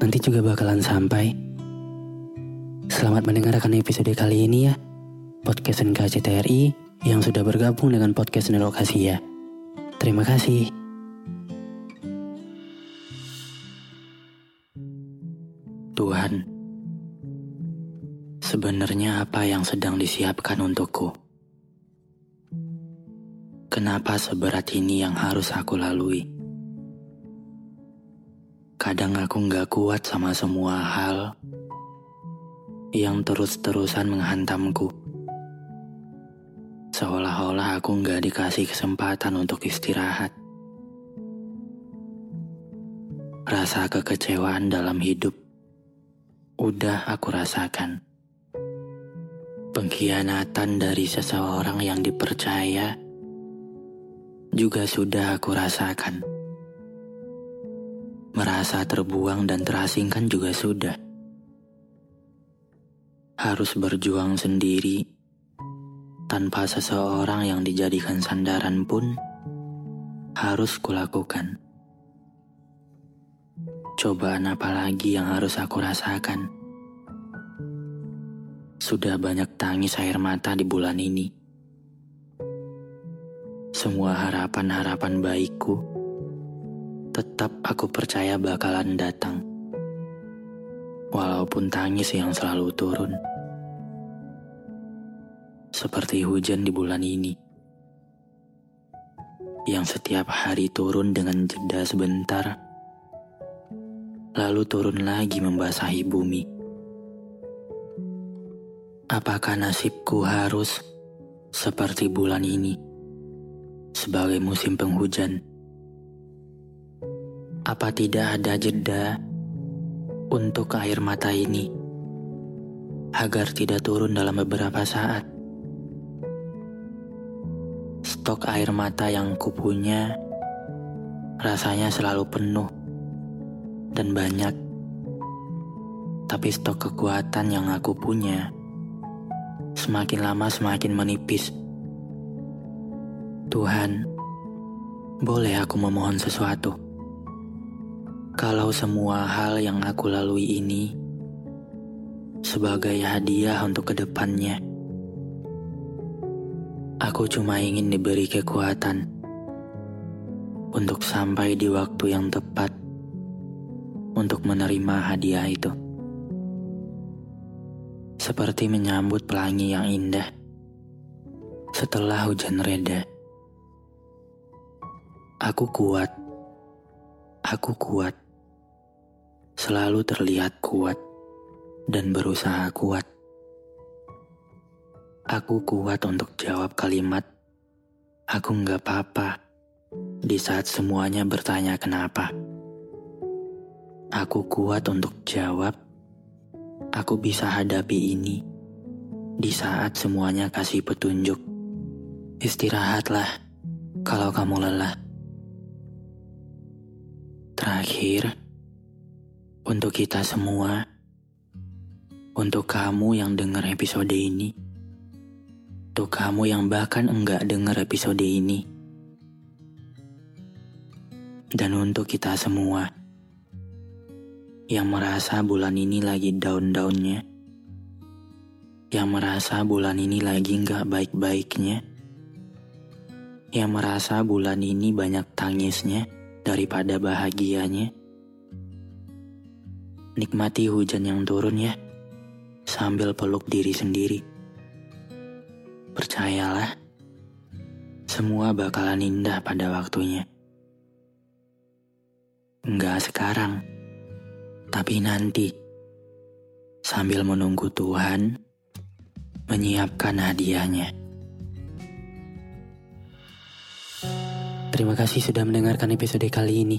Nanti juga bakalan sampai. Selamat mendengarkan episode kali ini ya. Podcast NKCTRI yang sudah bergabung dengan podcast Nelokasi ya. Terima kasih. Tuhan, sebenarnya apa yang sedang disiapkan untukku? Kenapa seberat ini yang harus aku lalui? Kadang aku nggak kuat sama semua hal yang terus-terusan menghantamku. Seolah-olah aku nggak dikasih kesempatan untuk istirahat. Rasa kekecewaan dalam hidup udah aku rasakan. Pengkhianatan dari seseorang yang dipercaya juga sudah aku rasakan. Merasa terbuang dan terasingkan juga sudah. Harus berjuang sendiri tanpa seseorang yang dijadikan sandaran pun harus kulakukan. Cobaan apa lagi yang harus aku rasakan? Sudah banyak tangis air mata di bulan ini. Semua harapan-harapan baikku tetap aku percaya bakalan datang. Walaupun tangis yang selalu turun. Seperti hujan di bulan ini. Yang setiap hari turun dengan jeda sebentar, lalu turun lagi membasahi bumi. Apakah nasibku harus seperti bulan ini sebagai musim penghujan? Apa tidak ada jeda untuk air mata ini agar tidak turun dalam beberapa saat? Stok air mata yang kupunya rasanya selalu penuh dan banyak. Tapi stok kekuatan yang aku punya semakin lama semakin menipis. Tuhan, boleh aku memohon sesuatu? Kalau semua hal yang aku lalui ini sebagai hadiah untuk ke depannya, aku cuma ingin diberi kekuatan untuk sampai di waktu yang tepat untuk menerima hadiah itu. Seperti menyambut pelangi yang indah setelah hujan reda. Aku kuat. Aku kuat. Selalu terlihat kuat dan berusaha kuat. Aku kuat untuk jawab kalimat Aku nggak apa-apa di saat semuanya bertanya kenapa. Aku kuat untuk jawab Aku bisa hadapi ini di saat semuanya kasih petunjuk. Istirahatlah kalau kamu lelah. Terakhir, untuk kita semua, untuk kamu yang dengar episode ini, untuk kamu yang bahkan enggak dengar episode ini, dan untuk kita semua. Yang merasa bulan ini lagi down-downnya, yang merasa bulan ini lagi nggak baik-baiknya, yang merasa bulan ini banyak tangisnya daripada bahagianya. Nikmati hujan yang turun ya, sambil peluk diri sendiri. Percayalah, semua bakalan indah pada waktunya. Enggak sekarang, tapi nanti. Sambil menunggu Tuhan menyiapkan hadiahnya. Terima kasih sudah mendengarkan episode kali ini.